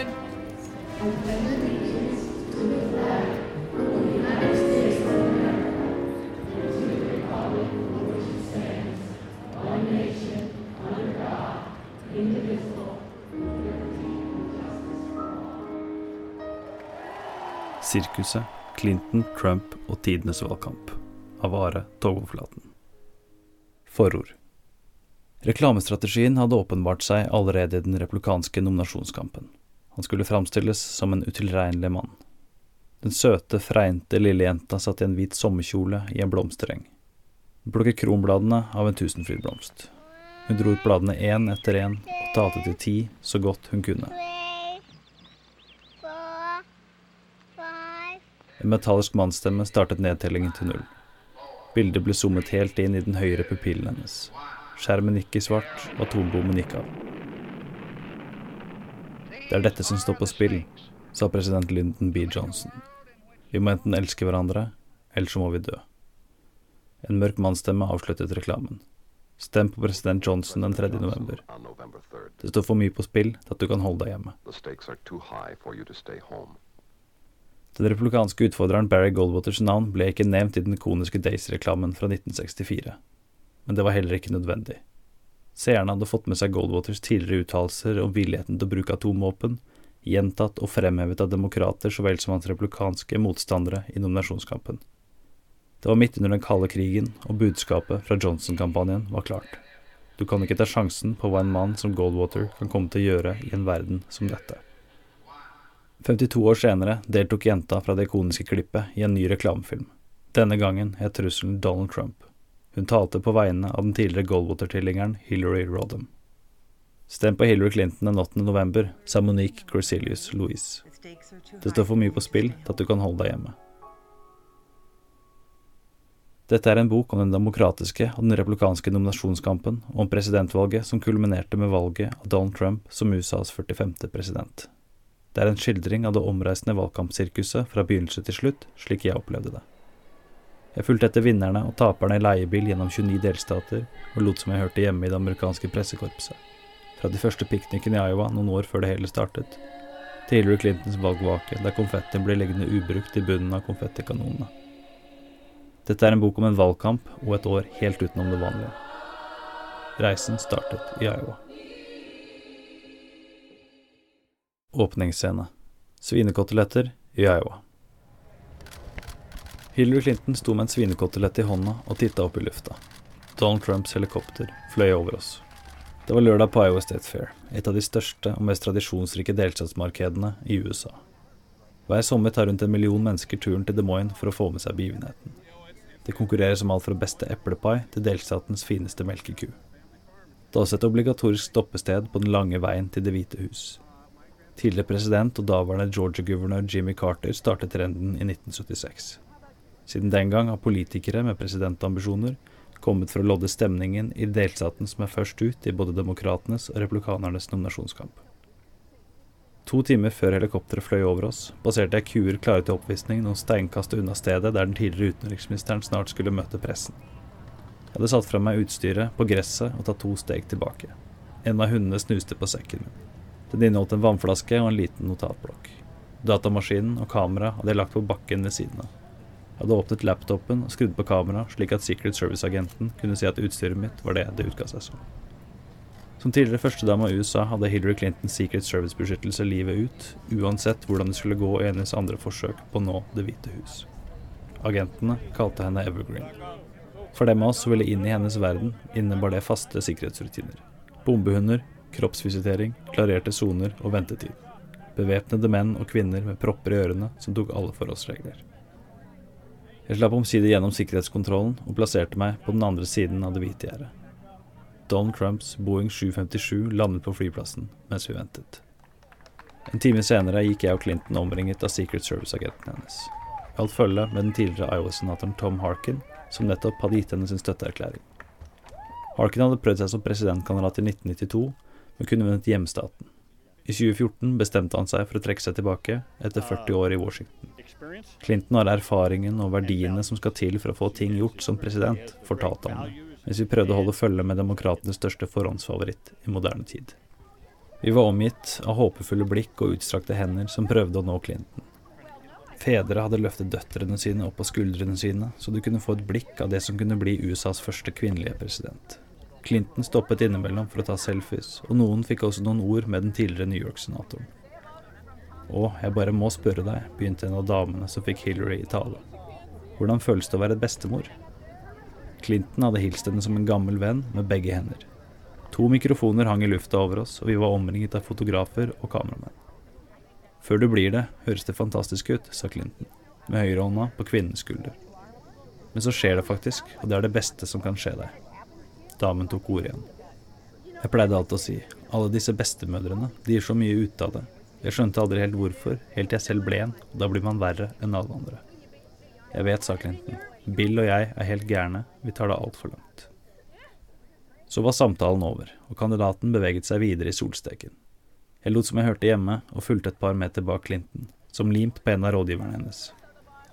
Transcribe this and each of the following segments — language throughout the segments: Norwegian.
in. Sirkuset, Clinton, Trump og tidenes valgkamp av Are Togoflaten. Forord. Reklamestrategien hadde åpenbart seg allerede i den replikanske nominasjonskampen. Han skulle framstilles som en utilregnelig mann. Den søte, fregnte lille jenta satt i en hvit sommerkjole i en blomstereng. Hun plukket kronbladene av en tusenfrydblomst. Hun dro ut bladene én etter én og talte til ti så godt hun kunne. En metallisk mannsstemme startet nedtellingen til null. Bildet ble zoomet helt inn i den høyre pupillen hennes. Skjermen gikk i svart, og atombommen gikk av. Det er dette som står på spill, sa president Lyndon B. Johnson. Vi må enten elske hverandre, eller så må vi dø. En mørk mannsstemme avsluttet reklamen. Stem på president Johnson den 3. november. On November 3rd, Det står for mye på spill til at du kan holde deg hjemme. Den republikanske utfordreren Barry Goldwaters navn ble ikke nevnt i den ikoniske Days-reklamen fra 1964. Men det var heller ikke nødvendig. Seerne hadde fått med seg Goldwaters tidligere uttalelser om villigheten til å bruke atomvåpen, gjentatt og fremhevet av demokrater så vel som hans republikanske motstandere i nominasjonskampen. Det var midt under den kalde krigen, og budskapet fra Johnson-kampanjen var klart. Du kan ikke ta sjansen på hva en mann som Goldwater kan komme til å gjøre i en verden som dette. 52 år senere deltok jenta fra det ikoniske klippet i en ny reklamefilm. Denne gangen het trusselen Donald Trump. Hun talte på vegne av den tidligere Goldwater-tilhengeren Hillary Rodham. Stem på Hillary Clinton den 8. november, sa Monique Corsilius Louise. Det står for mye på spill til at du kan holde deg hjemme. Dette er en bok om den demokratiske og den republikanske nominasjonskampen, og om presidentvalget som kulminerte med valget av Donald Trump som USAs 45. president. Det er en skildring av det omreisende valgkampsirkuset fra begynnelse til slutt, slik jeg opplevde det. Jeg fulgte etter vinnerne og taperne i leiebil gjennom 29 delstater, og lot som jeg hørte hjemme i det amerikanske pressekorpset. Fra de første piknikene i Iowa noen år før det hele startet, til Hillary Clintons valgvake der konfettien ble liggende ubrukt i bunnen av konfettikanonene. Dette er en bok om en valgkamp og et år helt utenom det vanlige. Reisen startet i Iowa. Åpningsscene. Svinekoteletter i Iowa. Hillary Clinton sto med en svinekotelett i hånda og titta opp i lufta. Donald Trumps helikopter fløy over oss. Det var lørdag på Iowa State Fair, et av de største og mest tradisjonsrike delstatsmarkedene i USA. Hver sommer tar rundt en million mennesker turen til Des Moines for å få med seg begivenheten. Det konkurreres om alt fra beste eplepai til delstatens fineste melkeku. Det er også et obligatorisk stoppested på den lange veien til Det hvite hus. Tidligere president og daværende Georgia-guvernør Jimmy Carter startet trenden i 1976. Siden den gang har politikere med presidentambisjoner kommet for å lodde stemningen i delstaten som er først ut i både demokratenes og republikanernes nominasjonskamp. To timer før helikopteret fløy over oss, baserte jeg kuer klare til oppvisning noen steinkast unna stedet der den tidligere utenriksministeren snart skulle møte pressen. Jeg hadde satt fra meg utstyret på gresset og tatt to steg tilbake. En av hundene snuste på sekken min. Den inneholdt en vannflaske og en liten notatblokk. Datamaskinen og kameraet hadde jeg lagt på bakken ved siden av. Jeg hadde åpnet laptopen og skrudd på kameraet, slik at Secret Service-agenten kunne si at utstyret mitt var det det utga seg som. Som tidligere førstedame av USA hadde Hillary Clintons Secret Service-beskyttelse livet ut, uansett hvordan det skulle gå i hennes andre forsøk på å nå Det hvite hus. Agentene kalte henne Evergreen. For dem av oss som ville inn i hennes verden, innebar det faste sikkerhetsrutiner. Bombehunder, kroppsvisitering, klarerte soner og ventetid. Bevæpnede menn og kvinner med propper i ørene som tok alle forholdsregler. Jeg slapp omsider gjennom sikkerhetskontrollen og plasserte meg på den andre siden av det hvite gjerdet. Donald Trumps Boeing 757 landet på flyplassen mens vi ventet. En time senere gikk jeg og Clinton omringet av Secret Service-agenten hennes. Jeg holdt følge med den tidligere Iowa-senatoren Tom Harkin, som nettopp hadde gitt henne sin støtteerklæring. Harkin hadde prøvd seg som presidentkandidat i 1992, men kunne vunnet hjemstaten. I 2014 bestemte han seg for å trekke seg tilbake etter 40 år i Washington. Clinton har erfaringen og verdiene som skal til for å få ting gjort som president, fortalte han mens vi prøvde å holde følge med demokratenes største forhåndsfavoritt i moderne tid. Vi var omgitt av håpefulle blikk og utstrakte hender som prøvde å nå Clinton. Fedre hadde løftet døtrene sine opp på skuldrene sine, så du kunne få et blikk av det som kunne bli USAs første kvinnelige president. Clinton stoppet innimellom for å ta selfies, og noen fikk også noen ord med den tidligere New York-senatoren. Å, jeg bare må spørre deg, begynte en av damene som fikk Hillary i tale. Hvordan føles det å være bestemor? Clinton hadde hilst henne som en gammel venn med begge hender. To mikrofoner hang i lufta over oss, og vi var omringet av fotografer og kameramenn. Før du blir det, høres det fantastisk ut, sa Clinton, med høyrehånda på kvinnens skulder. Men så skjer det faktisk, og det er det beste som kan skje deg. Damen tok ordet igjen. Jeg pleide alltid å si, alle disse bestemødrene, de gir så mye ut av det. Jeg skjønte aldri helt hvorfor, helt til jeg selv ble en, og da blir man verre enn alle andre. Jeg vet, sa Clinton. Bill og jeg er helt gærne, vi tar det altfor langt. Så var samtalen over, og kandidaten beveget seg videre i solsteken. Jeg lot som jeg hørte hjemme, og fulgte et par meter bak Clinton, som limt på en av rådgiverne hennes.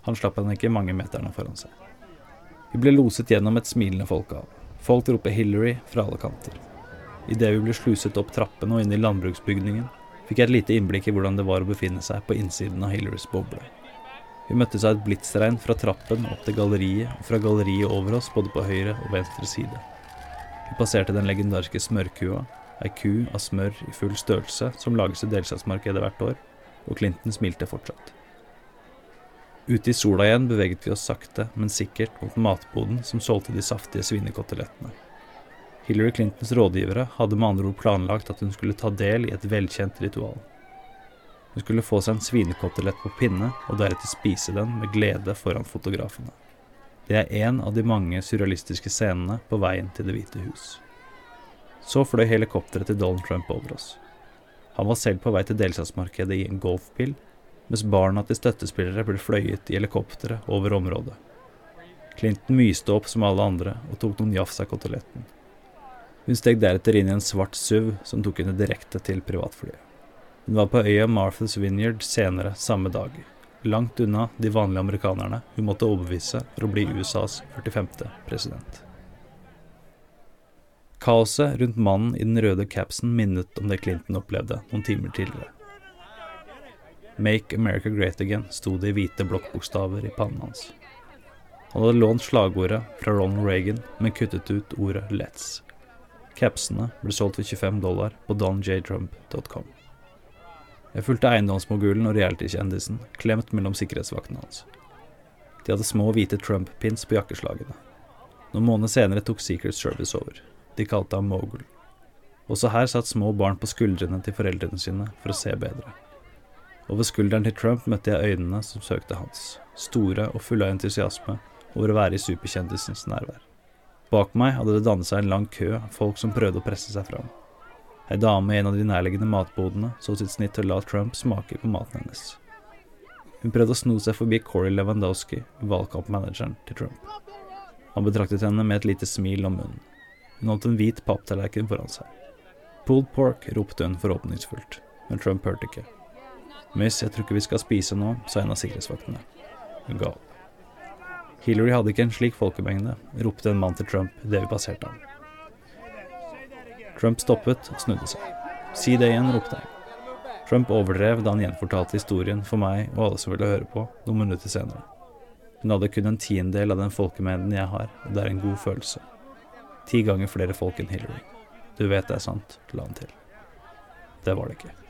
Han slapp henne ikke mange meterne foran seg. Vi ble loset gjennom et smilende folkehav. Folk roper 'Hillary' fra alle kanter. Idet vi ble sluset opp trappene og inn i landbruksbygningen, fikk jeg et lite innblikk i hvordan det var å befinne seg på innsiden av Hillarys boble. Vi møttes av et blitsregn fra trappen opp til galleriet, og fra galleriet over oss både på høyre og venstre side. Vi passerte den legendariske smørkua, ei ku av smør i full størrelse som lages i delstatsmarkedet hvert år, og Clinton smilte fortsatt. Ute i sola igjen beveget vi oss sakte, men sikkert mot matboden som solgte de saftige svinekotelettene. Hillary Clintons rådgivere hadde med andre ord planlagt at hun skulle ta del i et velkjent ritual. Hun skulle få seg en svinekotelett på pinne, og deretter spise den med glede foran fotografene. Det er en av de mange surrealistiske scenene på veien til Det hvite hus. Så fløy helikopteret til Donald Trump over oss. Han var selv på vei til delstatsmarkedet i en golfbil mens barna til støttespillere ble fløyet i helikoptre over området. Clinton myste opp som alle andre og tok noen jafs av koteletten. Hun steg deretter inn i en svart SUV som tok henne direkte til privatflyet. Hun var på øya Martha's Vineyard senere samme dag, langt unna de vanlige amerikanerne hun måtte overbevise for å bli USAs 45. president. Kaoset rundt mannen i den røde capsen minnet om det Clinton opplevde noen timer tidligere. 'Make America Great Again' sto det i hvite blokkbokstaver i pannen hans. Han hadde lånt slagordet fra Ronald Reagan, men kuttet ut ordet 'Let's'. Capsene ble solgt for 25 dollar på donjtrump.com. Jeg fulgte eiendomsmogulen og reality-kjendisen, klemt mellom sikkerhetsvaktene hans. De hadde små hvite Trump-pins på jakkeslagene. Noen måneder senere tok Secret Service over. De kalte ham Mogul. Også her satt små barn på skuldrene til foreldrene sine for å se bedre. Over skulderen til Trump møtte jeg øynene som søkte hans, store og fulle av entusiasme over å være i superkjendisens nærvær. Bak meg hadde det dannet seg en lang kø av folk som prøvde å presse seg fram. Ei dame i en av de nærliggende matbodene så sitt snitt til å la Trump smake på maten hennes. Hun prøvde å sno seg forbi Corey Lewandowski, valgkampmanageren til Trump. Han betraktet henne med et lite smil om munnen. Hun holdt en hvit papptallerken foran seg. Pulled pork, ropte hun forhåpningsfullt, men Trump hørte ikke. Miss, jeg tror ikke vi skal spise nå, sa en av sikkerhetsvaktene. Hun ga opp. Hillary hadde ikke en slik folkemengde, ropte en mann til Trump idet vi passerte ham. Trump stoppet og snudde seg. Si det igjen, ropte han. Trump overdrev da han gjenfortalte historien for meg og alle som ville høre på, noen minutter senere. Hun hadde kun en tiendedel av den folkemengden jeg har, og det er en god følelse. Ti ganger flere folk enn Hillary. Du vet det er sant, la han til. Det var det ikke.